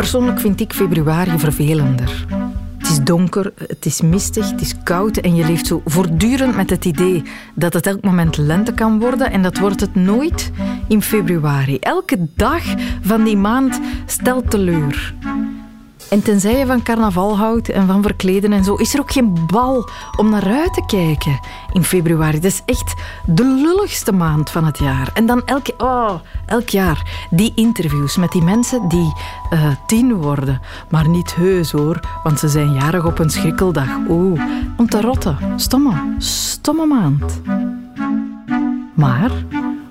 Persoonlijk vind ik februari vervelender. Het is donker, het is mistig, het is koud en je leeft zo voortdurend met het idee dat het elk moment lente kan worden en dat wordt het nooit in februari. Elke dag van die maand stelt teleur. En tenzij je van carnaval houdt en van verkleden en zo, is er ook geen bal om naar uit te kijken in februari. Dat is echt de lulligste maand van het jaar. En dan elk, oh, elk jaar die interviews met die mensen die uh, tien worden. Maar niet heus hoor, want ze zijn jarig op een schrikkeldag. Oeh, om te rotten. Stomme, stomme maand. Maar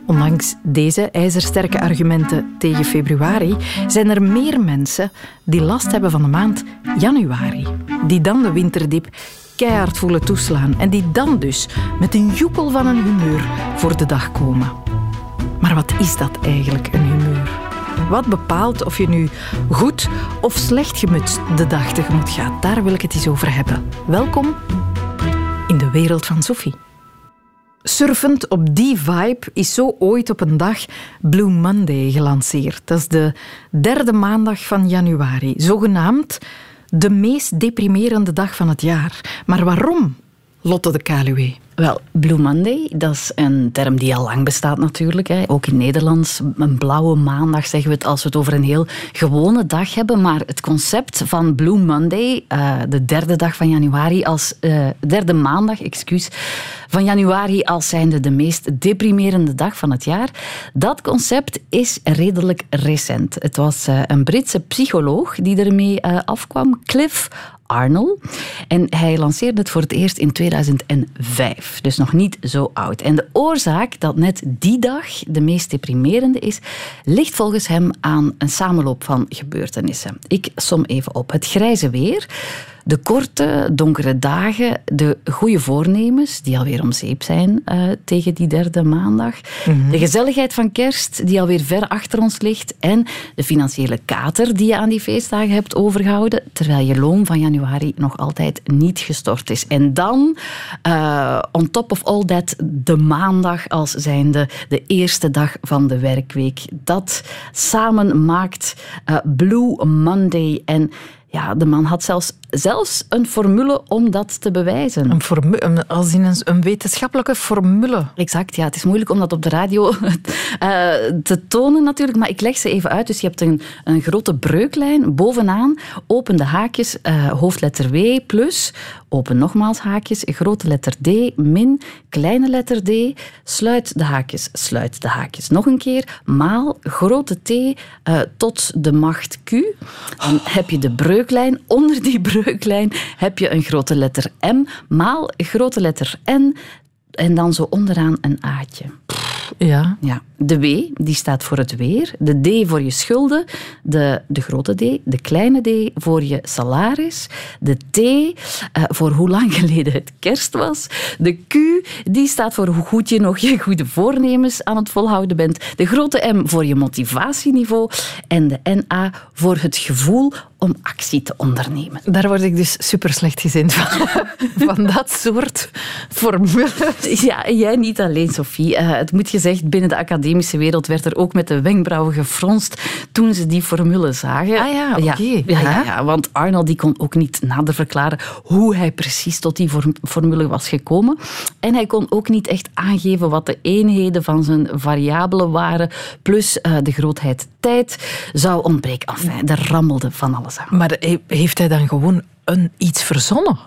Ondanks deze ijzersterke argumenten tegen februari zijn er meer mensen die last hebben van de maand januari. Die dan de winterdip keihard voelen toeslaan en die dan dus met een joepel van een humeur voor de dag komen. Maar wat is dat eigenlijk, een humeur? Wat bepaalt of je nu goed of slecht gemutst de dag tegemoet gaat? Daar wil ik het eens over hebben. Welkom in de wereld van Sophie. Surfend op die vibe is zo ooit op een dag Blue Monday gelanceerd. Dat is de derde maandag van januari. Zogenaamd de meest deprimerende dag van het jaar. Maar waarom, Lotte de Kaluwe? Wel, Blue Monday, dat is een term die al lang bestaat natuurlijk. Hè. Ook in Nederlands. Een blauwe maandag zeggen we het als we het over een heel gewone dag hebben. Maar het concept van Blue Monday, uh, de derde dag van januari, als uh, derde maandag, excuus, van januari als zijnde de meest deprimerende dag van het jaar. Dat concept is redelijk recent. Het was uh, een Britse psycholoog die ermee afkwam, Cliff Arnold. En hij lanceerde het voor het eerst in 2005, dus nog niet zo oud. En de oorzaak dat net die dag de meest deprimerende is, ligt volgens hem aan een samenloop van gebeurtenissen. Ik som even op. Het grijze weer, de korte, donkere dagen, de goede voornemens, die alweer om zeep zijn uh, tegen die derde maandag, mhm. de gezelligheid van kerst, die alweer ver achter ons ligt, en de financiële kater die je aan die feestdagen hebt overgehouden, terwijl je loon van januari nog altijd niet gestort is. En dan, uh, on top of all that, de maandag als zijnde de eerste dag van de werkweek. Dat samen maakt uh, Blue Monday en ja, de man had zelfs, zelfs een formule om dat te bewijzen. Een formule, als in een, een, wetenschappelijke formule. Exact, ja. Het is moeilijk om dat op de radio uh, te tonen natuurlijk, maar ik leg ze even uit. Dus je hebt een, een grote breuklijn. Bovenaan open de haakjes, uh, hoofdletter W plus, open nogmaals haakjes, grote letter D, min, kleine letter D, sluit de haakjes, sluit de haakjes nog een keer, maal, grote T uh, tot de macht Q. Dan heb je de breuk breuklijn. Onder die breuklijn heb je een grote letter M, maal grote letter N en dan zo onderaan een A'tje. Ja. ja. De W die staat voor het weer, de D voor je schulden, de, de grote D, de kleine D voor je salaris, de T uh, voor hoe lang geleden het kerst was, de Q die staat voor hoe goed je nog je goede voornemens aan het volhouden bent, de grote M voor je motivatieniveau en de NA voor het gevoel om actie te ondernemen. Daar word ik dus super slecht gezind van. van dat soort formules. Ja, jij niet alleen, Sophie. Uh, het moet gezegd, binnen de academische wereld werd er ook met de wenkbrauwen gefronst toen ze die formule zagen. Ah ja, oké. Ja, ja, ja, want Arnold die kon ook niet nader verklaren hoe hij precies tot die formule was gekomen. En hij kon ook niet echt aangeven wat de eenheden van zijn variabelen waren, plus uh, de grootheid tijd zou ontbreken. Enfin, er rammelde van alles aan. Maar heeft hij dan gewoon een, iets verzonnen?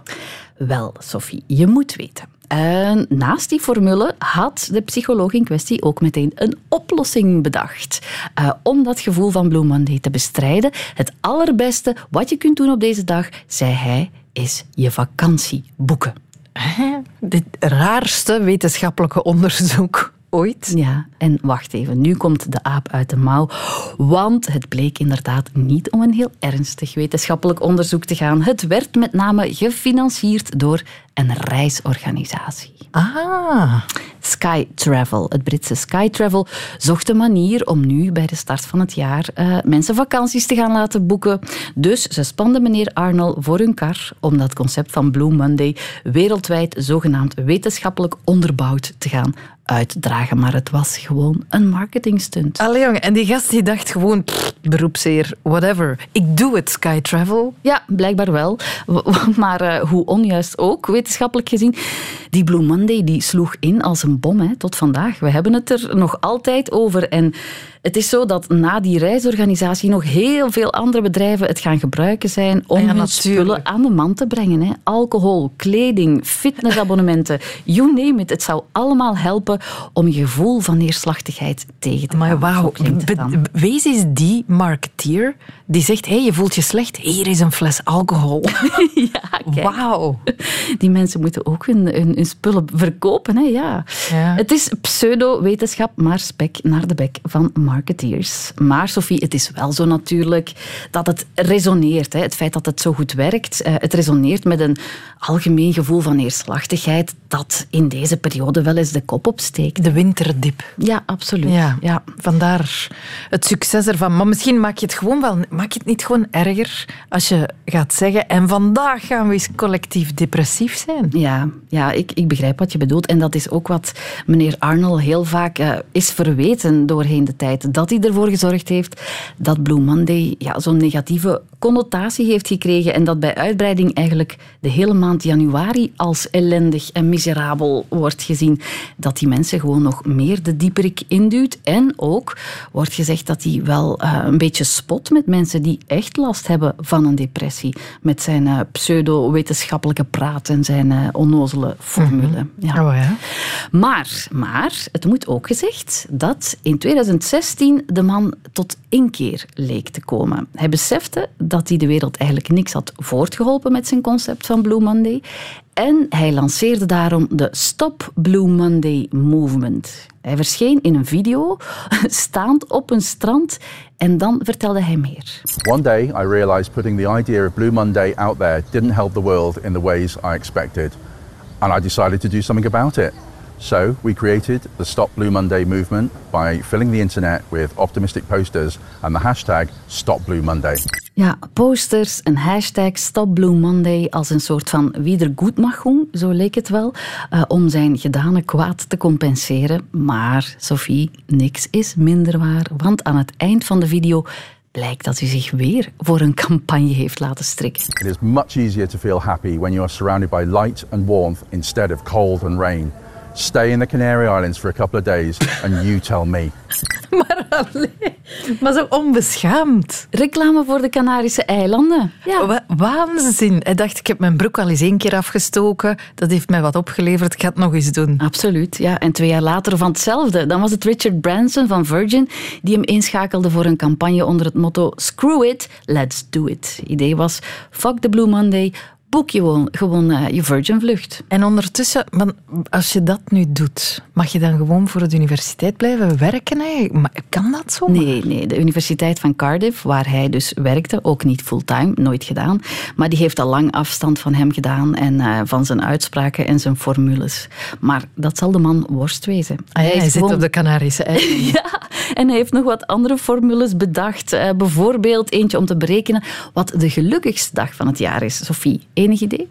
Wel, Sophie, je moet weten. En naast die formule had de psycholoog in kwestie ook meteen een oplossing bedacht. Uh, om dat gevoel van Blue te bestrijden. Het allerbeste wat je kunt doen op deze dag, zei hij, is je vakantie boeken. Dit raarste wetenschappelijke onderzoek ooit. Ja, en wacht even, nu komt de aap uit de mouw. Want het bleek inderdaad niet om een heel ernstig wetenschappelijk onderzoek te gaan. Het werd met name gefinancierd door een reisorganisatie. Ah. Sky Travel, het Britse Sky Travel, zocht een manier om nu bij de start van het jaar uh, mensen vakanties te gaan laten boeken. Dus ze spanden meneer Arnold voor hun kar om dat concept van Blue Monday wereldwijd zogenaamd wetenschappelijk onderbouwd te gaan uitdragen. Maar het was gewoon een marketingstunt. Allee jongen, en die gast die dacht gewoon, beroepsheer, whatever. Ik doe het, Sky Travel. Ja, blijkbaar wel. Maar uh, hoe onjuist ook, wetenschappelijk gezien. Die Blue Monday die sloeg in als een bom hè, tot vandaag. We hebben het er nog altijd over. En het is zo dat na die reisorganisatie nog heel veel andere bedrijven het gaan gebruiken zijn om ja, hun spullen aan de man te brengen. Hè. Alcohol, kleding, fitnessabonnementen, you name it. Het zou allemaal helpen om je gevoel van neerslachtigheid tegen te gaan. Maar wauw, wees eens die marketeer die zegt, hey, je voelt je slecht, hier is een fles alcohol. ja, Wauw. Die mensen moeten ook hun, hun, spullen verkopen. Hè? Ja. ja. Het is pseudo-wetenschap, maar spek naar de bek van marketeers. Maar Sophie, het is wel zo natuurlijk dat het resoneert. Hè? Het feit dat het zo goed werkt, eh, het resoneert met een algemeen gevoel van neerslachtigheid dat in deze periode wel eens de kop opsteekt. De winterdip. Ja, absoluut. Ja, ja. vandaar het succes ervan. Maar misschien maak je het gewoon wel maak je het niet gewoon erger als je gaat zeggen en vandaag gaan we eens collectief depressief zijn? Ja, ja ik, ik begrijp wat je bedoelt. En dat is ook wat meneer Arnold heel vaak uh, is verweten doorheen de tijd. Dat hij ervoor gezorgd heeft dat Blue Monday ja, zo'n negatieve connotatie heeft gekregen en dat bij uitbreiding eigenlijk de hele maand januari als ellendig en miserabel wordt gezien. Dat die mensen gewoon nog meer de dieperik induwt. En ook wordt gezegd dat hij wel uh, een beetje spot met mensen die echt last hebben van een depressie. Met zijn uh, pseudo-wetenschappelijke praat en zijn uh, onnozele formule. Mhm. ja. Oh, ja. Maar, maar het moet ook gezegd dat in 2016 de man tot inkeer leek te komen. Hij besefte dat hij de wereld eigenlijk niks had voortgeholpen met zijn concept van Blue Monday. En hij lanceerde daarom de Stop Blue Monday Movement. Hij verscheen in een video, staand op een strand, en dan vertelde hij meer. One day I realized putting the idea of Blue Monday out there didn't help the world in the ways I expected. And I decided to do something about it. So we created the Stop Blue Monday movement by filling the internet with optimistic posters and the hashtag Stop Blue Monday. Ja, posters, een hashtag Stop Blue Monday als een soort van wiedergoedmachung, zo leek het wel, uh, om zijn gedane kwaad te compenseren. Maar, Sophie, niks is minder waar, want aan het eind van de video blijkt dat hij zich weer voor een campagne heeft laten strikken. It is much easier to feel happy when you are surrounded by light and warmth instead of cold and rain. Stay in the Canary Islands for a couple of days and you tell me. maar alleen, maar zo onbeschaamd. Reclame voor de Canarische eilanden. Ja. waanzin. Hij dacht, ik heb mijn broek al eens één keer afgestoken. Dat heeft mij wat opgeleverd. Ik ga het nog eens doen. Absoluut, ja. En twee jaar later van hetzelfde. Dan was het Richard Branson van Virgin die hem inschakelde voor een campagne onder het motto Screw it, let's do it. Het idee was, fuck the Blue Monday, boek je gewoon, uh, je Virgin vlucht. En ondertussen, als je dat nu doet, mag je dan gewoon voor de universiteit blijven werken? Hè? Kan dat zo? Nee, nee, de Universiteit van Cardiff, waar hij dus werkte, ook niet fulltime, nooit gedaan, maar die heeft al lang afstand van hem gedaan en uh, van zijn uitspraken en zijn formules. Maar dat zal de man worst wezen. Ah, hij, hij zit op de Canarische eilanden. ja, en hij heeft nog wat andere formules bedacht. Uh, bijvoorbeeld eentje om te berekenen wat de gelukkigste dag van het jaar is. Sophie, Enig idee?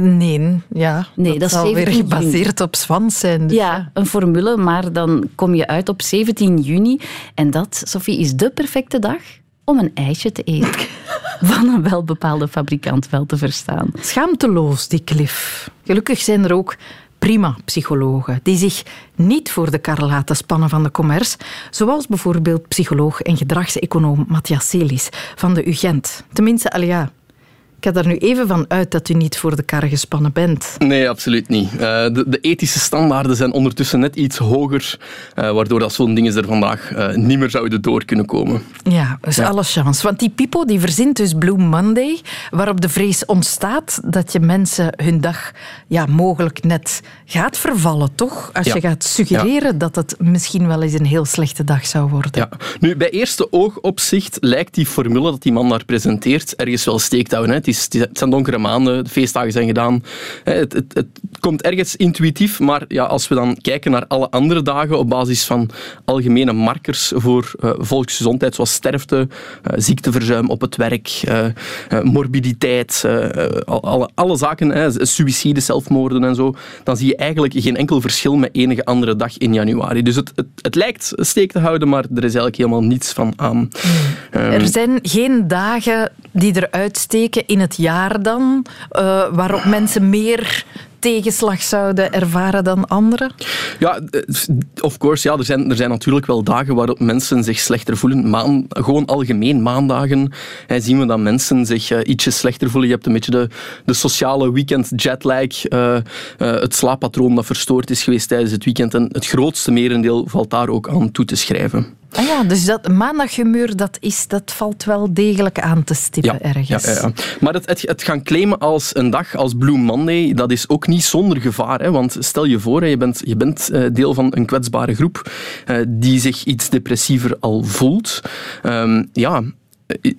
Nee, ja. Nee, dat, dat zal weer gebaseerd op Swans zijn. Dus ja, een formule, maar dan kom je uit op 17 juni. En dat, Sophie, is de perfecte dag om een ijsje te eten. Van een welbepaalde fabrikant wel te verstaan. Schaamteloos, die Cliff. Gelukkig zijn er ook prima psychologen die zich niet voor de kar laten spannen van de commerce, zoals bijvoorbeeld psycholoog en gedragseconoom Matthias Celis van de UGent. Tenminste, al ga er nu even van uit dat u niet voor de kar gespannen bent. Nee, absoluut niet. Uh, de, de, ethische standaarden zijn ondertussen net iets hoger, uh, waardoor dat zo'n dingen er vandaag uh, niet meer zouden door kunnen komen. Ja, dus ja. alle chance. Want die Pipo die verzint dus Blue Monday, waarop de vrees ontstaat dat je mensen hun dag ja, mogelijk net gaat vervallen, toch? Als ja. je gaat suggereren ja. dat het misschien wel eens een heel slechte dag zou worden. Ja. Nu, bij eerste oogopzicht lijkt die formule dat die man daar presenteert ergens wel steek te houden. Hè. Het is het zijn donkere maanden, de feestdagen zijn gedaan. Het, het, het komt ergens intuïtief, maar ja, als we dan kijken naar alle andere dagen op basis van algemene markers voor uh, volksgezondheid, zoals sterfte, uh, ziekteverzuim op het werk, uh, morbiditeit, alle, alle zaken, hè, suïcide, zelfmoorden en zo, dan zie je eigenlijk geen enkel verschil met enige andere dag in januari. Dus het, het, het lijkt steek te houden, maar er is eigenlijk helemaal niets van aan. Um, er zijn geen dagen die eruit steken in het jaar dan, waarop mensen meer tegenslag zouden ervaren dan anderen? Ja, eh, of course. Ja, er, zijn, er zijn natuurlijk wel dagen waarop mensen zich slechter voelen. Maan, gewoon algemeen maandagen hè, zien we dat mensen zich uh, ietsje slechter voelen. Je hebt een beetje de, de sociale weekend jetlag, uh, het slaappatroon dat verstoord is geweest tijdens het weekend. En het grootste merendeel valt daar ook aan toe te schrijven. Ah ja, dus dat maandaghumeur, dat, is, dat valt wel degelijk aan te stippen ergens. Ja, ja, ja. Maar het, het, het, gaan claimen als een dag als Blue Monday, dat is ook niet zonder gevaar. Hè? Want stel je voor, je bent, je bent eh, deel van een kwetsbare groep uh, die zich iets depressiever al voelt. Um, ja,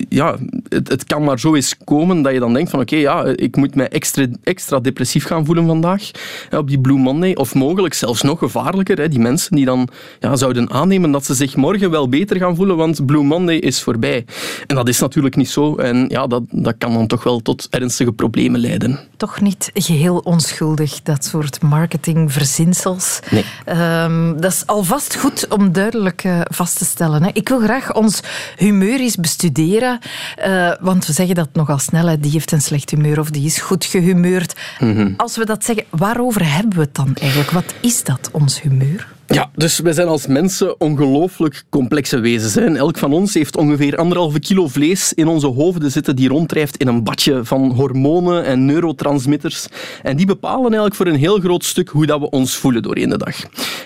ja, het, het, kan maar zo eens komen dat je dan denkt van oké, ja, ik moet mij extra, extra depressief gaan voelen vandaag op die Blue Monday. Of mogelijk zelfs nog gevaarlijker, hè, die mensen die dan ja, zouden aannemen dat ze zich morgen wel beter gaan voelen, want Blue Monday is voorbij. En dat is natuurlijk niet zo. En ja, dat, dat kan dan toch wel tot ernstige problemen leiden. Toch niet geheel onschuldig, dat soort marketingverzinsels. Nee. Um, dat is alvast goed om duidelijk uh, vast te stellen. Hè. Ik wil graag ons humeur eens bestuderen uh, want we zeggen dat nogal snel, hè, die heeft een slecht humeur of die is goed gehumeurd. Mm Als we dat zeggen, waarover hebben we het dan eigenlijk? Wat is dat, ons humeur? Ja, dus wij zijn als mensen ongelooflijk complexe wezens. Elk van ons heeft ongeveer anderhalve kilo vlees in onze hoofden zitten die ronddrijft in een badje van hormonen en neurotransmitters. En die bepalen eigenlijk voor een heel groot stuk hoe dat we ons voelen doorheen de dag.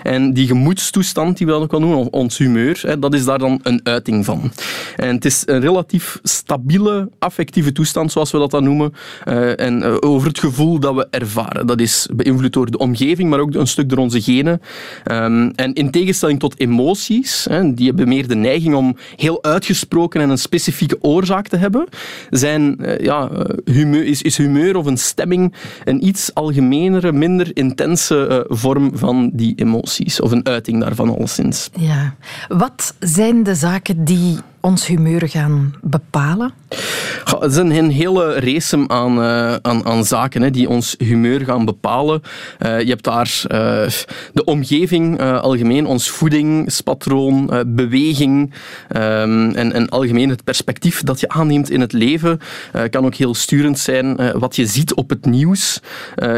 En die gemoedstoestand, die we dan ook wel noemen, ons humeur, hè, dat is daar dan een uiting van. En het is een relatief stabiele affectieve toestand, zoals we dat dan noemen. Uh, en uh, over het gevoel dat we ervaren. Dat is beïnvloed door de omgeving, maar ook een stuk door onze genen. Uh, Um, en in tegenstelling tot emoties, hè, die hebben meer de neiging om heel uitgesproken en een specifieke oorzaak te hebben, zijn, uh, ja, eh, humeur, is, is humeur of een stemming een iets algemenere, minder intense uh, vorm van die emoties, of een uiting daarvan alleszins. Ja. Wat zijn de zaken die ons humeur gaan bepalen? Het is een, hele race aan, uh, aan, aan zaken hè, die ons humeur gaan bepalen. Uh, je hebt daar uh, de omgeving algemeen, ons voedingspatroon, beweging um, en, en algemeen het perspectief dat je aanneemt in het leven. kan ook heel sturend zijn. wat je ziet op het nieuws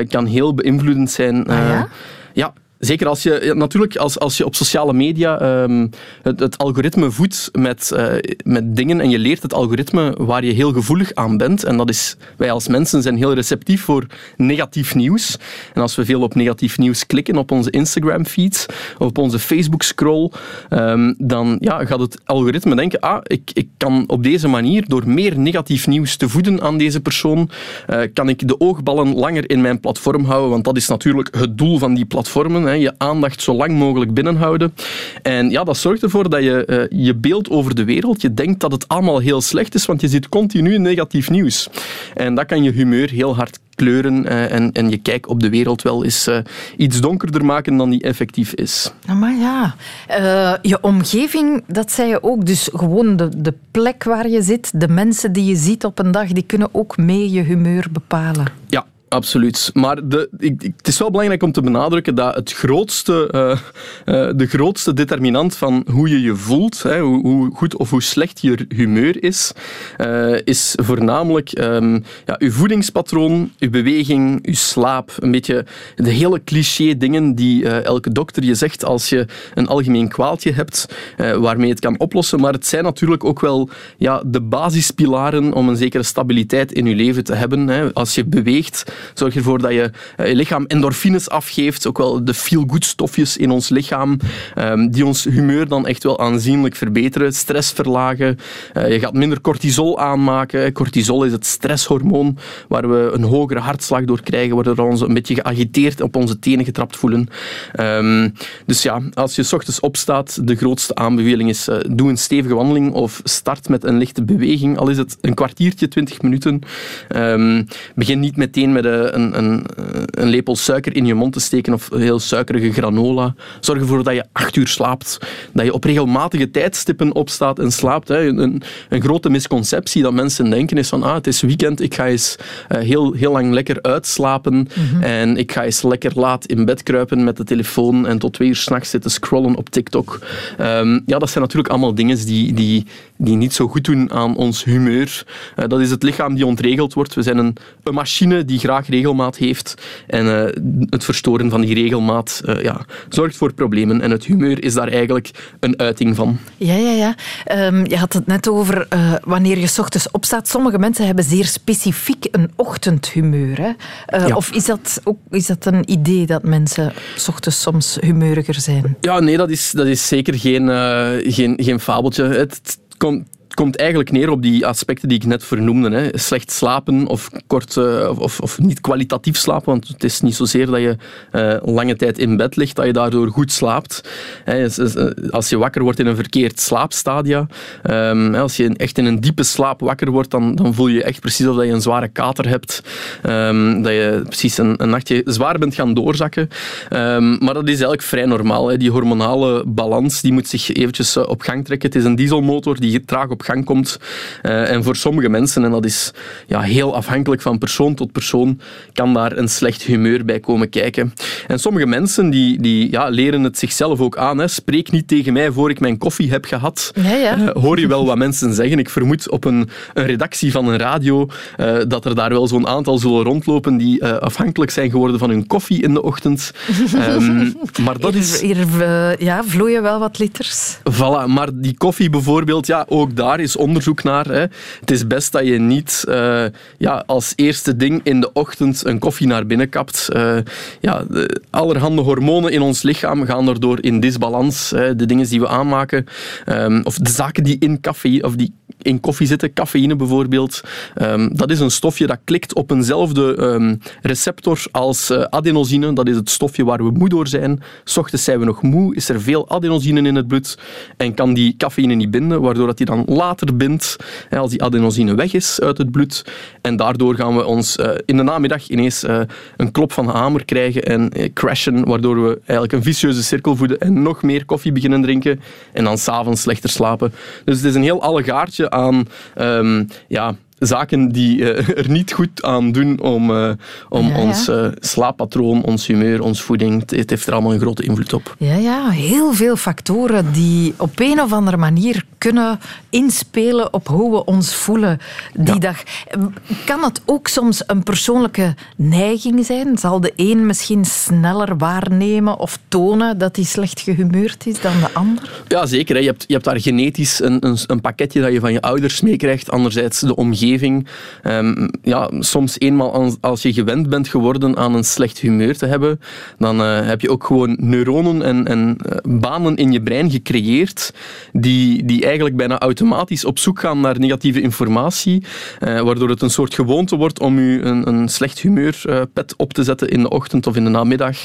kan heel beïnvloedend zijn. Ah, ja? Ja, Zeker als je, natuurlijk, als, als je op sociale media um, het, het, algoritme voedt met, uh, met dingen en je leert het algoritme waar je heel gevoelig aan bent. En dat is, wij als mensen zijn heel receptief voor negatief nieuws. En als we veel op negatief nieuws klikken op onze Instagram-feeds of op onze Facebook-scroll, um, dan ja, gaat het algoritme denken, ah, ik, ik kan op deze manier, door meer negatief nieuws te voeden aan deze persoon, uh, kan ik de oogballen langer in mijn platform houden, want dat is natuurlijk het doel van die platformen je aandacht zo lang mogelijk binnenhouden. En ja, dat zorgt ervoor dat je uh, je beeld over de wereld, je denkt dat het allemaal heel slecht is, want je ziet continu negatief nieuws. En dat kan je humeur heel hard kleuren uh, en, en je kijk op de wereld wel eens uh, iets donkerder maken dan die effectief is. maar ja, uh, je omgeving, dat zei je ook. Dus gewoon de, de plek waar je zit, de mensen die je ziet op een dag, die kunnen ook mee je humeur bepalen. Ja, Absoluut. Maar de, ik, het is wel belangrijk om te benadrukken dat het grootste, uh, uh, de grootste determinant van hoe je je voelt, hè, hoe, hoe, goed of hoe slecht je humeur is, uh, is voornamelijk um, ja, uw voedingspatroon, uw beweging, uw slaap. Een beetje de hele cliché dingen die elke dokter je zegt als je een algemeen kwaaltje hebt, waarmee je het kan oplossen. Maar het zijn natuurlijk ook wel ja, de basispilaren om een zekere stabiliteit in je leven te hebben. Hè. Als je beweegt, zorg ervoor dat je eh, je lichaam endorfines afgeeft, ook wel de feel-good stofjes in ons lichaam, ehm, die ons humeur dan echt wel aanzienlijk verbeteren, stress verlagen. Eh, je gaat minder cortisol aanmaken maken. Cortisol is het stresshormoon waar we een hogere hartslag door krijgen, waardoor we ons een beetje geagiteerd op onze tenen getrapt voelen. Ehm, dus ja, als je s ochtends opstaat, de grootste aanbeveling is doe een stevige wandeling of start met een lichte beweging, al is het een kwartiertje, twintig minuten. Um, begin niet meteen met een, een, een, een lepel suiker in je mond te steken of heel suikerige granola. Zorg ervoor dat je acht uur slaapt, dat je op regelmatige tijdstippen opstaat en slaapt. Hè. Een, een, grote misconceptie dat mensen denken is van ah, het is weekend, ik ga eens uh, heel, heel lang lekker uitslapen mhm. en ik ga eens lekker laat in bed kruipen met de telefoon en tot twee uur s'nachts zitten scrollen op TikTok. Um, ja, dat zijn natuurlijk allemaal dingen die, die, die niet zo goed doen aan ons humeur. Uh, dat is het lichaam die ontregeld wordt. We zijn een, een machine die graag regelmaat heeft en uh, het verstoren van die regelmaat ja, zorgt voor problemen en het humeur is daar eigenlijk een uiting van. Ja, ja, ja. Um, je had het net over uh, wanneer je s ochtends opstaat. Sommige mensen hebben zeer specifiek een ochtendhumeur. Hè? Ja. Of is dat, ook, is dat een idee dat mensen s ochtends soms humeuriger zijn? Ja, nee, dat is, dat is zeker geen, geen, geen fabeltje. Het komt komt eigenlijk neer op die aspecten die ik net vernoemde. Hè. Slecht slapen of, kort, uh, of, of, niet kwalitatief slapen, want het is niet zozeer dat je uh, lange tijd in bed ligt, dat je daardoor goed slaapt. Hè. Als je wakker wordt in een verkeerd slaapstadia, um, als je echt in een diepe slaap wakker wordt, dan, dan voel je echt precies of dat je een zware kater hebt, um, dat je precies een, nachtje zwaar bent gaan doorzakken. Um, maar dat is eigenlijk vrij normaal. Hè. Die hormonale balans die moet zich eventjes eh, op gang trekken. Het is een dieselmotor die traag op gang komt. Uh, en voor sommige mensen, en dat is ja, heel afhankelijk van persoon tot persoon, kan daar een slecht humeur bij komen kijken. En sommige mensen die, die ja, leren het zichzelf ook aan. Hè. Spreek niet tegen mij voor ik mijn koffie heb gehad. Ja, ja. Uh, hoor je wel wat mensen zeggen. Ik vermoed op een, een redactie van een radio uh, dat er daar wel zo'n aantal zullen rondlopen die afhankelijk zijn geworden van hun koffie in de ochtend. um, maar dat is... Hier, hier ja, vloeien wel wat liters. Voilà, maar die koffie bijvoorbeeld, ja, ook daar is onderzoek naar. Hè. Het is best dat je niet uh, ja, als eerste ding in de ochtend een koffie naar binnen kapt. Uh, ja, de, allerhande hormonen in ons lichaam gaan daardoor in disbalans. Hè. De dingen die we aanmaken, um, of de zaken die in café, of die in koffie zitten, cafeïne bijvoorbeeld. Um, dat is een stofje dat klikt op eenzelfde um, receptor als uh, adenosine. Dat is het stofje waar we moe door zijn. S ochtends zijn we nog moe, is er veel adenosine in het bloed en kan die cafeïne niet binden, waardoor dat die dan later als die adenosine weg is uit het bloed. En daardoor gaan we ons uh, in de namiddag ineens uh, een klop van de hamer krijgen en crashen, waardoor we eigenlijk een vicieuze cirkel voeden en nog meer koffie beginnen drinken en dan s'avonds slechter slapen. Dus het is een heel allegaartje aan um, ja, zaken die uh, er niet goed aan doen om, uh, om ja, ja. ons uh, slaappatroon, ons humeur, ons voeding. Het heeft er allemaal een grote invloed op. Ja, ja, heel veel factoren die op een of andere manier kunnen inspelen op hoe we ons voelen die ja. dag. Kan het ook soms een persoonlijke neiging zijn? Zal de een misschien sneller waarnemen of tonen dat hij slecht gehumeurd is dan de ander? Ja, zeker. Hè. Je, hebt, je hebt daar genetisch een, een, een pakketje dat je van je ouders meekrijgt. Anderzijds de omgeving Um, ja, soms eenmaal als je gewend bent geworden aan een slecht humeur te hebben, dan uh, heb je ook gewoon neuronen en, en uh, banen in je brein gecreëerd die, die eigenlijk bijna automatisch op zoek gaan naar negatieve informatie, uh, waardoor het een soort gewoonte wordt om je een, een slecht humeurpet op te zetten in de ochtend of in de namiddag,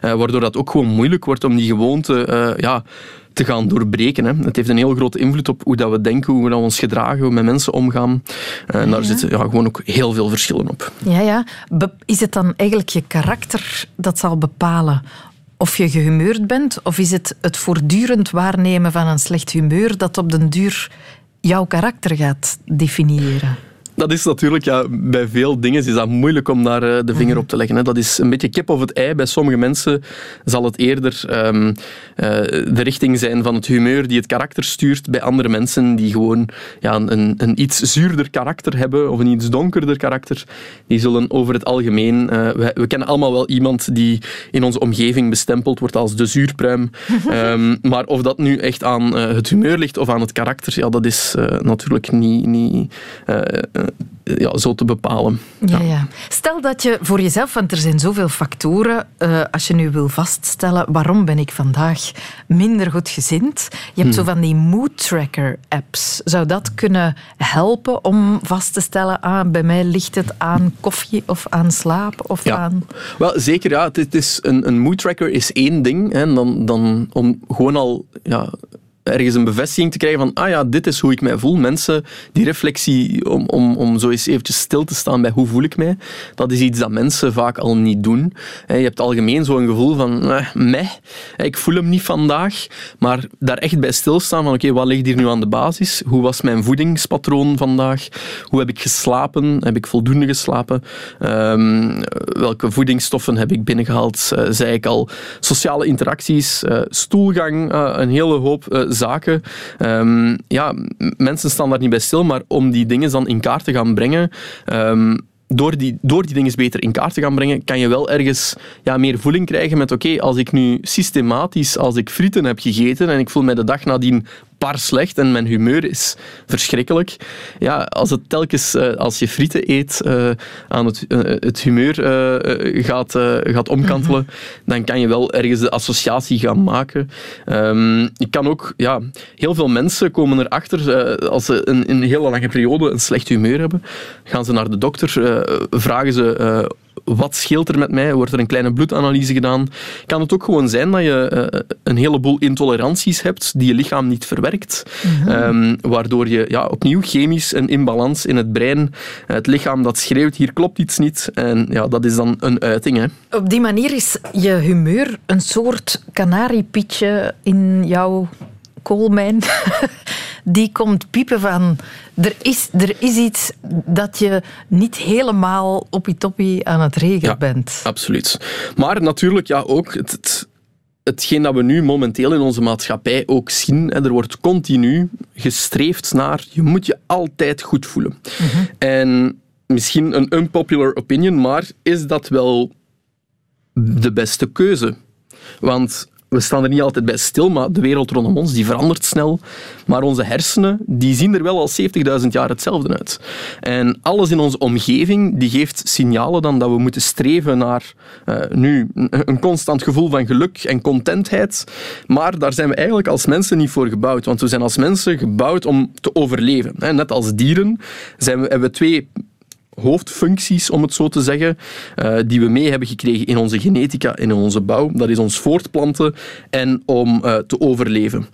waardoor dat ook gewoon moeilijk wordt om die gewoonte ja, te gaan doorbreken. Hè. Het heeft een heel grote invloed op hoe dat we denken, hoe we ons gedragen, hoe we met mensen omgaan. En eh, daar ja. zitten ja, gewoon ook heel veel verschillen op. Ja, ja. Is het dan eigenlijk je karakter dat zal bepalen of je gehumeurd bent, of is het het voortdurend waarnemen van een slecht humeur dat op den duur jouw karakter gaat definiëren? Dat is natuurlijk, ja, bij veel dingen is dat moeilijk om daar uh, de vinger op te leggen. Hè. Dat is een beetje kip of het ei. Bij sommige mensen zal het eerder um, uh, de richting zijn van het humeur die het karakter stuurt. Bij andere mensen die gewoon ja, een, een iets zuurder karakter hebben of een iets donkerder karakter, die zullen over het algemeen... Uh, we, we, kennen allemaal wel iemand die in onze omgeving bestempeld wordt als de zuurpruim. um, maar of dat nu echt aan het humeur ligt of aan het karakter, ja, dat is natuurlijk niet... niet ja, zo te bepalen. Ja, ja. Stel dat je voor jezelf, want er zijn zoveel factoren, uh, als je nu wil vaststellen waarom ben ik vandaag minder goed gezind. Je hebt zo hmm. van die mood tracker apps. Zou dat kunnen helpen om vast te stellen, ah, bij mij ligt het aan koffie of aan slaap of ja. aan... Wel, zeker ja. Het, is een, een mood tracker is één ding. Hè, dan, dan om gewoon al ja, ergens een bevestiging te krijgen van ah ja, dit is hoe ik mij voel. Mensen, die reflectie om, om, om zo eens eventjes stil te staan bij hoe voel ik mij, dat is iets dat mensen vaak al niet doen. Je hebt algemeen zo'n gevoel van eh, meh, ik voel hem niet vandaag, maar daar echt bij stilstaan van oké, wat ligt hier nu aan de basis? Hoe was mijn voedingspatroon vandaag? Hoe heb ik geslapen? Heb ik voldoende geslapen? Um, welke voedingsstoffen heb ik binnengehaald? Uh, zei ik al. Sociale interacties, uh, stoelgang, een hele hoop zaken. Um, ja, mensen staan daar niet bij stil, maar om die dingen dan in kaart te gaan brengen. Um, door die, door die dingen beter in kaart te gaan brengen, kan je wel ergens ja, meer voeling krijgen met oké, als ik nu systematisch, als ik frieten heb gegeten en ik voel mij de dag nadien par slecht en mijn humeur is verschrikkelijk. Ja, als het telkens uh, als je frieten eet uh, aan het, uh, het humeur gaat, gaat omkantelen, mm -hmm. dan kan je wel ergens de associatie gaan maken. Um, ik kan ook, ja, heel veel mensen komen erachter als ze een, een hele lange periode een slecht humeur hebben, gaan ze naar de dokter, vragen ze wat scheelt er met mij? Wordt er een kleine bloedanalyse gedaan? Kan het ook gewoon zijn dat je uh, een heleboel intoleranties hebt die je lichaam niet verwerkt, mm um, waardoor je ja, opnieuw chemisch een imbalans in het brein, het lichaam dat schreeuwt, hier klopt iets niet. En ja, dat is dan een uiting. Hè. Op die manier is je humeur een soort kanariepietje in jouw koolmijn. die komt piepen van... Er is, er is iets dat je niet helemaal op je toppie aan het regelen ja, bent. absoluut. Maar natuurlijk ja, ook... Het, het, hetgeen dat we nu momenteel in onze maatschappij ook zien, er wordt continu gestreefd naar je moet je altijd goed voelen. Mhm. En misschien een unpopular opinion, maar is dat wel de beste keuze? Want we staan er niet altijd bij stil, maar de wereld rondom ons die verandert snel. Maar onze hersenen die zien er wel al 70.000 jaar hetzelfde uit. En alles in onze omgeving die geeft signalen dan dat we moeten streven naar uh, nu een constant gevoel van geluk en contentheid. Maar daar zijn we eigenlijk als mensen niet voor gebouwd. Want we zijn als mensen gebouwd om te overleven. Net als dieren zijn we, hebben we twee hoofdfuncties, om het zo te zeggen, uh, die we mee hebben gekregen in onze genetica en in onze bouw. Dat is ons voortplanten en om uh, te overleven.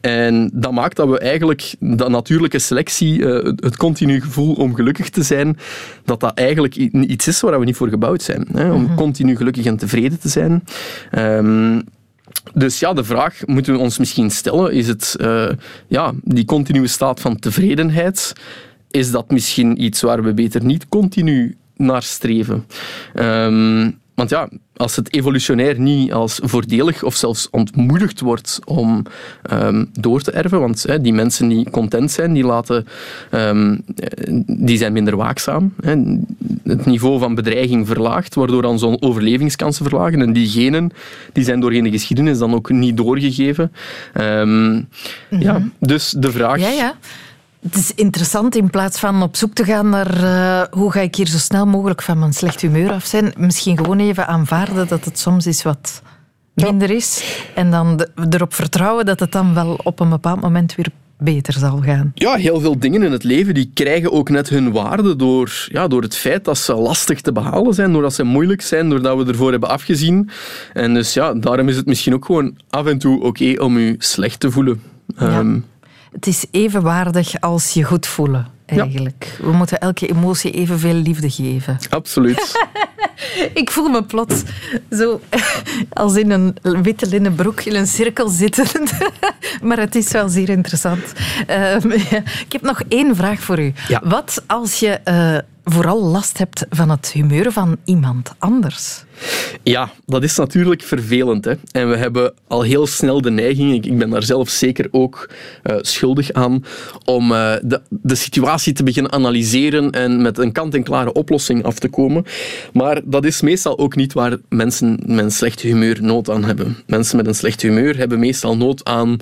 En dat maakt dat we eigenlijk de natuurlijke selectie, uh, het continu gevoel om gelukkig te zijn, dat dat eigenlijk iets is waar we niet voor gebouwd zijn. Hè, om mm -hmm. continu gelukkig en tevreden te zijn. Um, dus ja, de vraag moeten we ons misschien stellen, is het ja, die continue staat van tevredenheid is dat misschien iets waar we beter niet continu naar streven. Um, want ja, als het evolutionair niet als voordelig of zelfs ontmoedigd wordt om um, door te erven, want die mensen die content zijn, die, laten, um, die zijn minder waakzaam. Het niveau van bedreiging verlaagt, waardoor dan zo'n overlevingskansen verlagen. En die genen die zijn doorheen de geschiedenis dan ook niet doorgegeven. Um, mm -hmm. ja, dus de vraag... Ja, ja. Het is interessant in plaats van op zoek te gaan naar uh, hoe ga ik hier zo snel mogelijk van mijn slecht humeur af zijn, misschien gewoon even aanvaarden dat het soms is wat minder is en dan de, erop vertrouwen dat het dan wel op een bepaald moment weer beter zal gaan. Ja, heel veel dingen in het leven die krijgen ook net hun waarde door, ja, door het feit dat ze lastig te behalen zijn, doordat ze moeilijk zijn, doordat we ervoor hebben afgezien. En dus ja, daarom is het misschien ook gewoon af en toe oké om je slecht te voelen. Ja. Um, het is evenwaardig als je goed voelen, eigenlijk. Ja. We moeten elke emotie evenveel liefde geven. Absoluut. ik voel me plots zo als in een witte linnen broek in een cirkel zitten. maar het is wel zeer interessant. Uh, ik heb nog één vraag voor u. Ja. Wat als je uh, vooral last hebt van het humeur van iemand anders? Ja, dat is natuurlijk vervelend. Hè? En we hebben al heel snel de neiging, ik, ben daar zelf zeker ook uh, schuldig aan, om uh, de, de situatie te beginnen analyseren en met een kant-en-klare oplossing af te komen. Maar dat is meestal ook niet waar mensen met een slecht humeur nood aan hebben. Mensen met een slecht humeur hebben meestal nood aan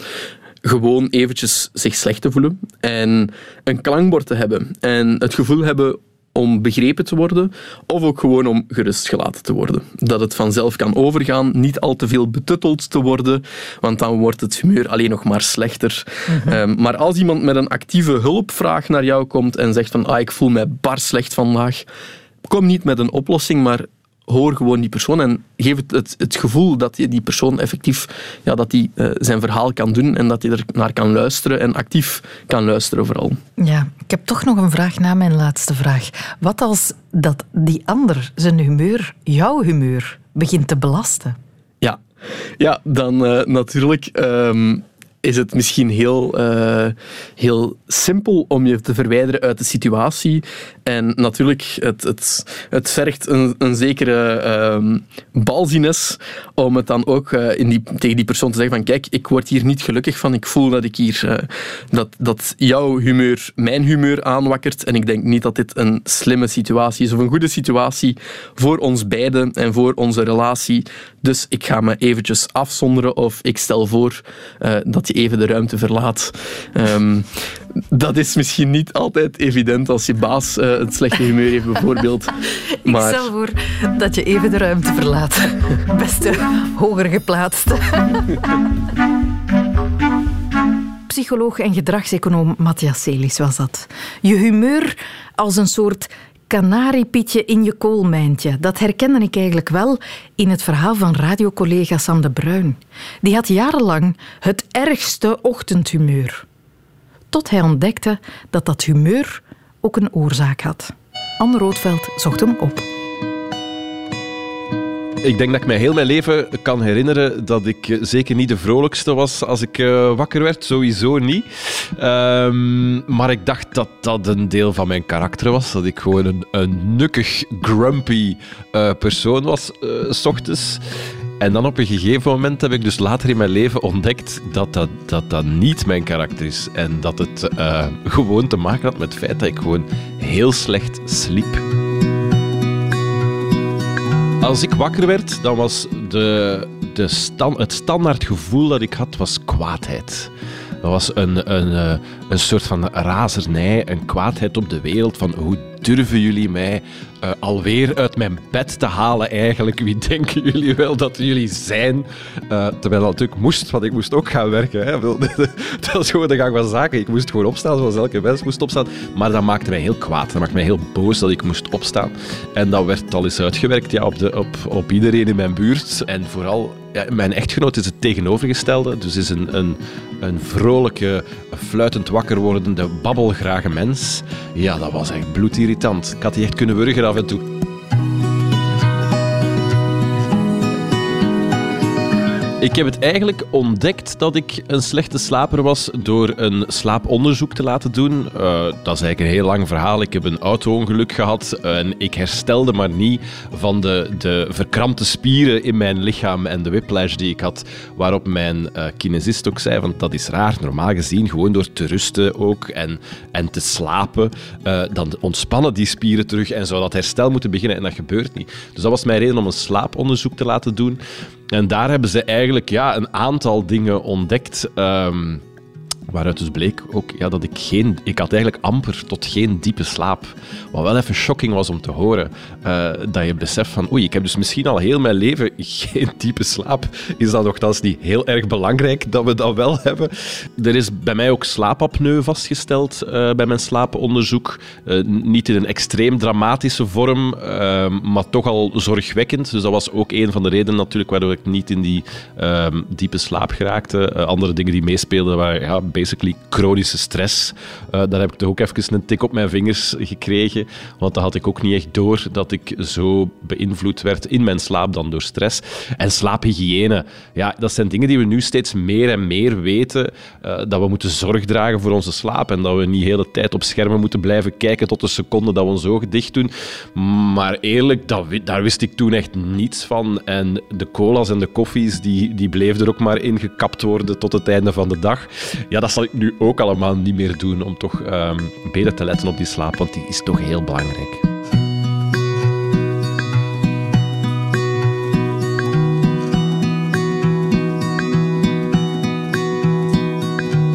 gewoon eventjes zich slecht te voelen en een klankbord te hebben en het gevoel hebben om begrepen te worden, of ook gewoon om gerustgelaten te worden. Dat het vanzelf kan overgaan, niet al te veel betutteld te worden, want dan wordt het humeur alleen nog maar slechter. Mhm. Ehm, maar als iemand met een actieve hulpvraag naar jou komt en zegt van ah, ik voel mij bar slecht vandaag, kom niet met een oplossing, maar hoor gewoon die persoon en geef het, het, het gevoel dat die, die persoon effectief ja, dat die, uh, zijn verhaal kan doen en dat hij er naar kan luisteren en actief kan luisteren vooral. Ja, ik heb toch nog een vraag na mijn laatste vraag. Wat als dat die ander zijn humeur, jouw humeur, begint te belasten? Ja, ja dan uh, natuurlijk... Um, is het misschien heel, uh, heel simpel om je te verwijderen uit de situatie. En natuurlijk, het, het, het vergt een, een zekere um, balzines om het dan ook uh, in die, tegen die persoon te zeggen van kijk, ik word hier niet gelukkig van. Ik voel dat ik hier uh, dat, dat jouw humeur mijn humeur aanwakkert. En ik denk niet dat dit een slimme situatie is of een goede situatie voor ons beiden en voor onze relatie. Dus ik ga me eventjes afzonderen of ik stel voor dat je even de ruimte verlaat. Um, dat is misschien niet altijd evident als je baas het slechte humeur heeft, bijvoorbeeld. Maar... Ik stel voor dat je even de ruimte verlaat. Beste hoger geplaatste. Psycholoog en gedragseconoom Matthias Celis was dat. Je humeur als een soort kanariepietje in je koolmijntje. Dat herkende ik eigenlijk wel in het verhaal van radiocollega Sam de Bruin. Die had jarenlang het ergste ochtendhumeur. Tot hij ontdekte dat dat humeur ook een oorzaak had. Anne Roodveld zocht hem op ik denk dat ik mij heel mijn leven kan herinneren dat ik eh, zeker niet de vrolijkste was als ik uh, wakker werd. Sowieso niet. Um, maar ik dacht dat dat een deel van mijn karakter was. Dat ik gewoon een, een nukkig, grumpy uh, persoon was, s ochtends. En dan op een gegeven moment heb ik dus later in mijn leven ontdekt dat dat, dat, dat niet mijn karakter is. En dat het gewoon te maken had met het feit dat ik gewoon heel slecht sliep. Als ik wakker werd, dan was de, de stand, het standaard gevoel dat ik had, was kwaadheid. Dat was een, een, eh, een soort van razernij, een kwaadheid op de wereld. Van hoe durven jullie mij uh, alweer uit mijn bed te halen eigenlijk? Wie denken jullie wel dat jullie zijn? Uh, terwijl dat natuurlijk moest, want ik moest ook gaan werken. Hè. dat was gewoon de gang van zaken. Ik moest gewoon opstaan zoals elke mens moest opstaan. Maar dat maakte mij heel kwaad. Dat maakte mij heel boos dat ik moest opstaan. En dat werd al eens uitgewerkt ja, op, de, op, op iedereen in mijn buurt. En vooral ja, mijn echtgenoot is het tegenovergestelde. Dus is een, een, een vrolijke, fluitend wakker wordende, babbelgrage mens. Ja, dat was echt bloedirritant. Ik had die echt kunnen wurgen af en toe. Ik heb het eigenlijk ontdekt dat ik een slechte slaper was door een slaaponderzoek te laten doen. Uh, dat is eigenlijk een heel lang verhaal. Ik heb een auto-ongeluk gehad en ik herstelde maar niet van de, de verkrampte spieren in mijn lichaam en de whiplash die ik had. Waarop mijn uh, kinesist ook zei, van dat is raar, normaal gezien, gewoon door te rusten ook en, en te slapen, uh, dan ontspannen die spieren terug en zou dat herstel moeten beginnen en dat gebeurt niet. Dus dat was mijn reden om een slaaponderzoek te laten doen. En daar hebben ze eigenlijk ja, een aantal dingen ontdekt. Um, Waaruit dus bleek ook ja, dat ik geen... Ik had eigenlijk amper tot geen diepe slaap. Wat wel even shocking was om te horen. Uh, dat je beseft van, oei, ik heb dus misschien al heel mijn leven geen diepe slaap. Is dat nogthans niet heel erg belangrijk dat we dat wel hebben? Er is bij mij ook slaapapneu vastgesteld uh, bij mijn slaaponderzoek. Uh, niet in een extreem dramatische vorm, maar toch al zorgwekkend. Dus dat was ook een van de redenen natuurlijk waardoor ik niet in die diepe slaap geraakte. andere dingen die meespeelden waren ja, basically chronische stress. Uh, daar heb ik toch ook even een tik op mijn vingers gekregen. Want dat had ik ook niet echt door dat ik zo beïnvloed werd in mijn slaap dan door stress. En slaaphygiëne, ja, dat zijn dingen die we nu steeds meer en meer weten. Uh, dat we moeten zorg dragen voor onze slaap en dat we niet de hele tijd op schermen moeten blijven kijken tot de seconde dat we ons ogen dicht doen. Maar eerlijk, dat, daar wist ik toen echt niets van. En de cola's en de koffies, die, die bleven er ook maar in gekapt worden tot het einde van de dag. Ja, dat zal ik nu ook allemaal niet meer doen om toch um, beter te letten op die slaap, want die is toch heel belangrijk.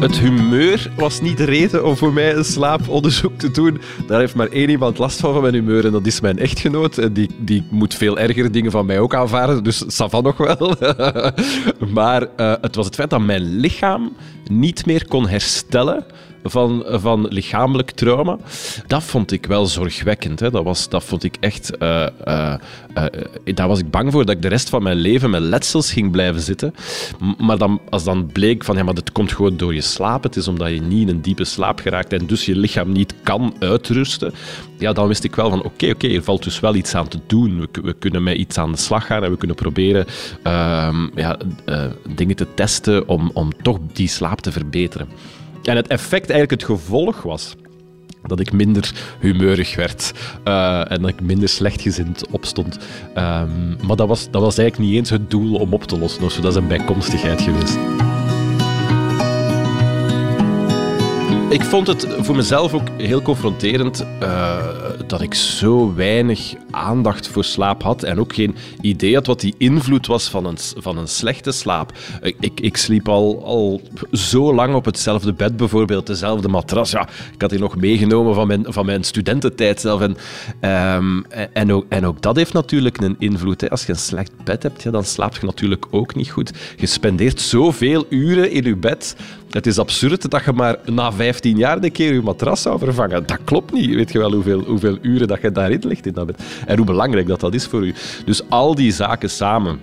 Het humeur was niet de reden om voor mij een slaaponderzoek te doen. Daar heeft maar één iemand last van van mijn humeur en dat is mijn echtgenoot. En die, die moet veel ergere dingen van mij ook aanvaarden, dus Savan nog wel. maar uh, het was het feit dat mijn lichaam niet meer kon herstellen van, van lichamelijk trauma. Dat vond ik wel zorgwekkend. Hè. Dat, was, dat vond ik echt... Uh, daar was ik bang voor dat ik de rest van mijn leven met letsels ging blijven zitten. Maar dan, als dan bleek van, ja, maar dat komt gewoon door je slaap. Het is omdat je niet in een diepe slaap geraakt en dus je lichaam niet kan uitrusten. Ja, dan wist ik wel van, oké, oké, er valt dus wel iets aan te doen. We, we, kunnen met iets aan de slag gaan en we kunnen proberen uh, ja, dingen te testen om, om toch die slaap te verbeteren. En het effect, eigenlijk het gevolg was dat ik minder humeurig werd uh, en dat ik minder slechtgezind opstond. Um, maar dat was, dat was eigenlijk niet eens het doel om op te lossen. Dat is een bijkomstigheid geweest. Ik vond het voor mezelf ook heel confronterend uh, dat ik zo weinig aandacht voor slaap had en ook geen idee had wat die invloed was van een, van een slechte slaap. Ik, ik sliep al, al zo lang op hetzelfde bed, bijvoorbeeld, dezelfde matras. Ja, ik had die nog meegenomen van mijn, van mijn studententijd zelf. En, um, en, ook, en ook dat heeft natuurlijk een invloed. Hè. Als je een slecht bed hebt, ja, dan slaap je natuurlijk ook niet goed. Je spendeert zoveel uren in je bed. Het is absurd dat je maar na 15 jaar een keer je matras zou vervangen. Dat klopt niet. Weet je wel hoeveel, hoeveel uren dat je daarin ligt in dat bed? En hoe belangrijk dat, dat is voor u. Dus al die zaken samen.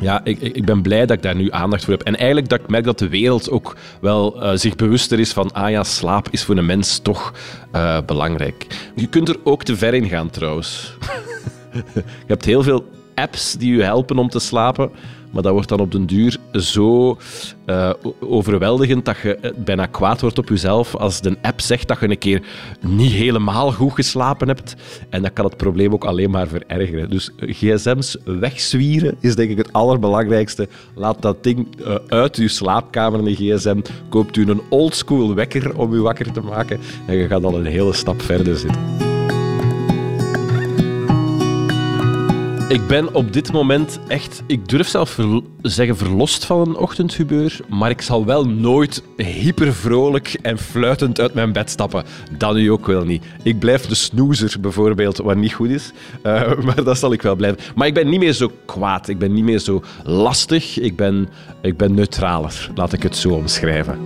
Ja, ik, ik ben blij dat ik daar nu aandacht voor heb. En eigenlijk dat ik merk dat de wereld ook wel uh, zich bewuster is van ah ja, slaap is voor een mens toch uh, belangrijk. Je kunt er ook te ver in gaan trouwens. je hebt heel veel apps die je helpen om te slapen. Maar dat wordt dan op den duur zo uh, overweldigend dat je eh, bijna kwaad wordt op jezelf als de app zegt dat je een keer niet helemaal goed geslapen hebt. En dat kan het probleem ook alleen maar verergeren. Dus gsm's wegzwieren is denk ik het allerbelangrijkste. Laat dat ding uit je slaapkamer, een gsm. Koopt u een oldschool wekker om u wakker te maken. En je gaat dan een hele stap verder zitten. Ik ben op dit moment echt, ik durf zelf ver, zeggen verlost van een ochtendhumeur, maar ik zal wel nooit hyper vrolijk en fluitend uit mijn bed stappen. Dat nu ook wel niet. Ik blijf de snoezer bijvoorbeeld, wat niet goed is, uh, maar dat zal ik wel blijven. Maar ik ben niet meer zo kwaad, ik ben niet meer zo lastig, ik ben, ik ben neutraler, laat ik het zo omschrijven.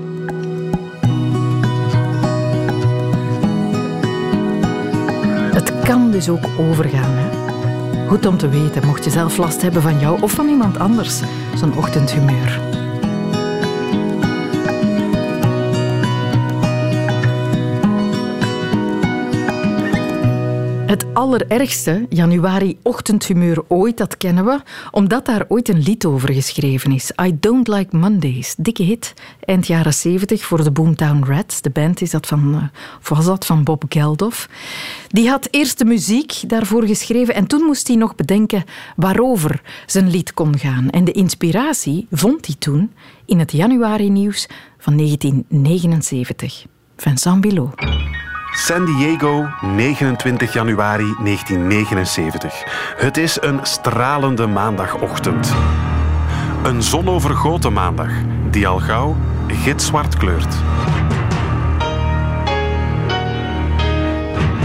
Het kan dus ook overgaan, hè? Goed om te weten, mocht je zelf last hebben van jou of van iemand anders, zo'n ochtendhumeur. Het allerergste januari-ochtendhumeur ooit, dat kennen we, omdat daar ooit een lied over geschreven is. I Don't Like Mondays, dikke hit, eind jaren 70 voor de Boomtown Rats. De band is dat van, eh, was dat van Bob Geldof. Die had eerst de muziek daarvoor geschreven en toen moest hij nog bedenken waarover zijn lied kon gaan. En de inspiratie vond hij toen in het januari-nieuws van 1979. Vincent Bilot. San Diego, 29 januari 1979. Het is een stralende maandagochtend. Een zonovergoten maandag, die al gauw gitzwart kleurt.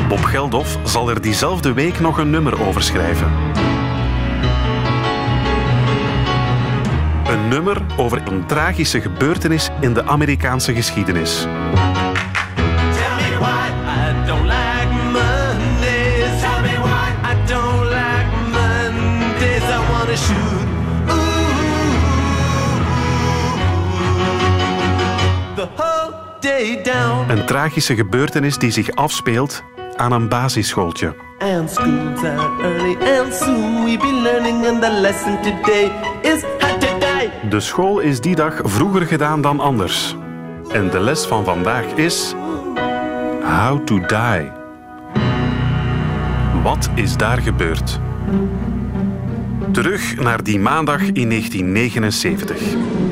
Bob Geldof zal er diezelfde week nog een nummer over schrijven. Een nummer over een tragische gebeurtenis in de Amerikaanse geschiedenis. Een tragische gebeurtenis die zich afspeelt aan een basisschooltje. And school's out early and soon we be learning and the lesson today is how to die. De school is die dag vroeger gedaan dan anders. En de les van vandaag is How to die. Wat is daar gebeurd? Terug naar die maandag in 1979.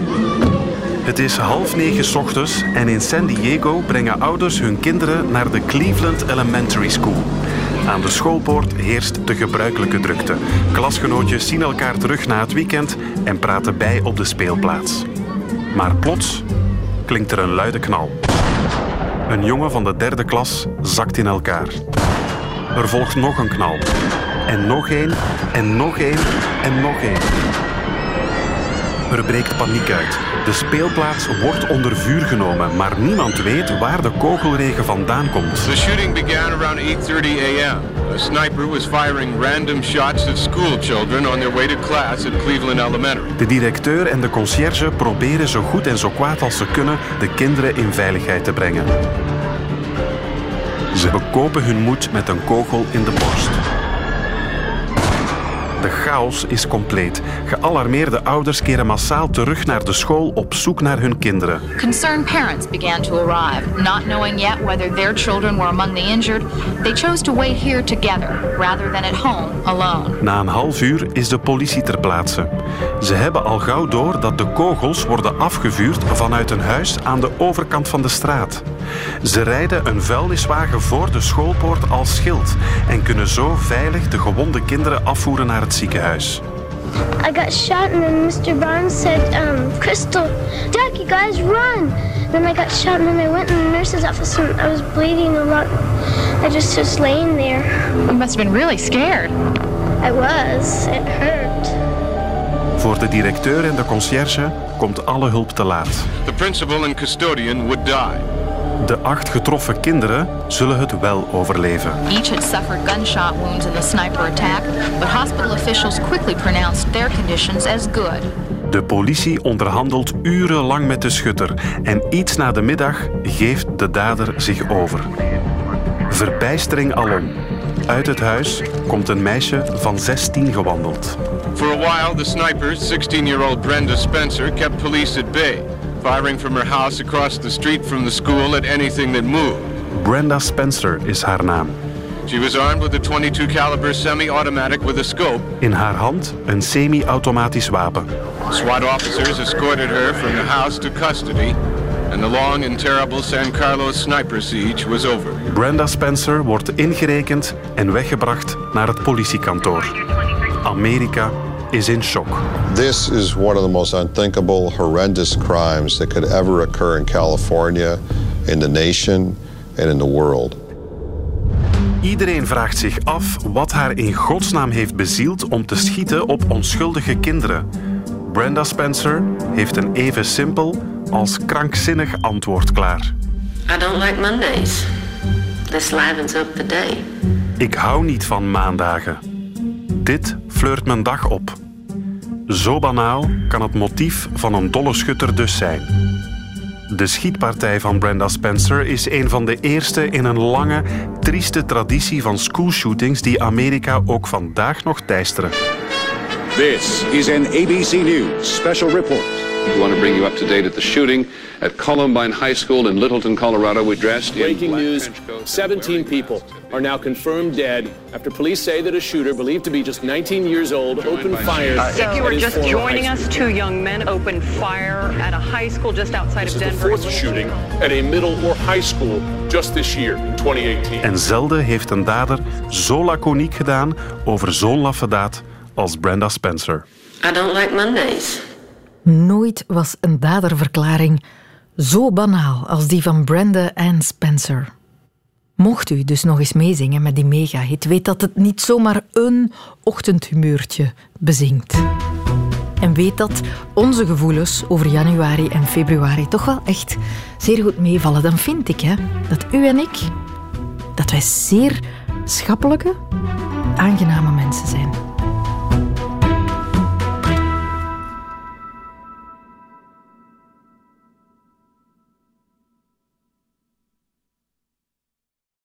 Het is half negen ochtends en in San Diego brengen ouders hun kinderen naar de Cleveland Elementary School. Aan de schoolpoort heerst de gebruikelijke drukte. Klasgenootjes zien elkaar terug na het weekend en praten bij op de speelplaats. Maar plots klinkt er een luide knal. Een jongen van de derde klas zakt in elkaar. Er volgt nog een knal. En nog één, en nog één, en nog één. Er breekt paniek uit. De speelplaats wordt onder vuur genomen, maar niemand weet waar de kogelregen vandaan komt. The shooting began around 8:30 a.m. A sniper was firing random shots at school children on their way to class at Cleveland Elementary. De directeur en de conciërge proberen zo goed en zo kwaad als ze kunnen de kinderen in veiligheid te brengen. Ze bekopen hun moed met een kogel in de borst. De chaos is compleet. Gealarmeerde ouders keren massaal terug naar de school op zoek naar hun kinderen. Concerned parents began to arrive. Not knowing yet whether their children were among the injured, they chose to wait here together rather than at home alone. Na een half uur is de politie ter plaatse. Ze hebben al gauw door dat de kogels worden afgevuurd vanuit een huis aan de overkant van de straat. Ze rijden een vuilniswagen voor de schoolpoort als schild en kunnen zo veilig de gewonde kinderen afvoeren naar het ziekenhuis. I got shot and then Mr. Barnes said, um, Crystal, Jack, you guys run. Then I got shot and then I went in the nurse's office and I was bleeding a lot. I just was laying there. You must have been really scared. I was. It hurt. Voor de directeur en de conciërge komt alle hulp te laat. The principal and custodian would die. De acht getroffen kinderen zullen het wel overleven. Each had suffered gunshot wounds in the sniper attack, but hospital officials quickly pronounced their conditions as good. De politie onderhandelt urenlang met de schutter en iets na de middag geeft de dader zich over. Verbijstering alom. Uit het huis komt een meisje van 16 gewandeld. For a while, the sniper, 16-year-old Brenda Spencer, kept police at bay, firing from her house across the street from the school at anything that moved. Brenda Spencer is haar naam. She was armed with a 22 caliber semi-automatic with a scope. In haar hand een semi-automatisch wapen. SWAT officers escorted her from the house to custody, and the long and terrible San Carlos sniper siege was over. Brenda Spencer wordt ingerekend en weggebracht naar het politiekantoor. Amerika is in shock. This is one of the most unthinkable, horrendous crimes that could ever occur in California, in the nation, and in the world. Iedereen vraagt zich af wat haar in godsnaam heeft bezield om te schieten op onschuldige kinderen. Brenda Spencer heeft een even simpel als krankzinnig antwoord klaar. I don't like Mondays. This livens up the day. Ik hou niet van maandagen. Dit fleurt mijn dag op. Zo banaal kan het motief van een dolle schutter dus zijn. De schietpartij van Brenda Spencer is een van de eerste in een lange, trieste traditie van schoolshootings die Amerika ook vandaag nog teisteren. This is an ABC News special report. We want to bring you up to date at the shooting at Columbine High School in Littleton, Colorado. We dressed Breaking in news 17 people are now confirmed dead after police say that a shooter, believed to be just 19 years old, opened fire. if you were just joining us, two young men opened fire at a high school just outside This of is the fourth shooting at a middle or high school just this year, in 2018. En zelden heeft een dader zo laconiek gedaan over zo'n laffe daad als Brenda Spencer. I don't like Mondays. Nooit was een daderverklaring zo banaal als die van Brenda Ann Spencer. Mocht u dus nog eens meezingen met die megahit, weet dat het niet zomaar een ochtendhumeurtje bezingt. En weet dat onze gevoelens over januari en februari toch wel echt zeer goed meevallen. Dan vind ik hè, dat u en ik, dat wij zeer schappelijke, aangename mensen zijn.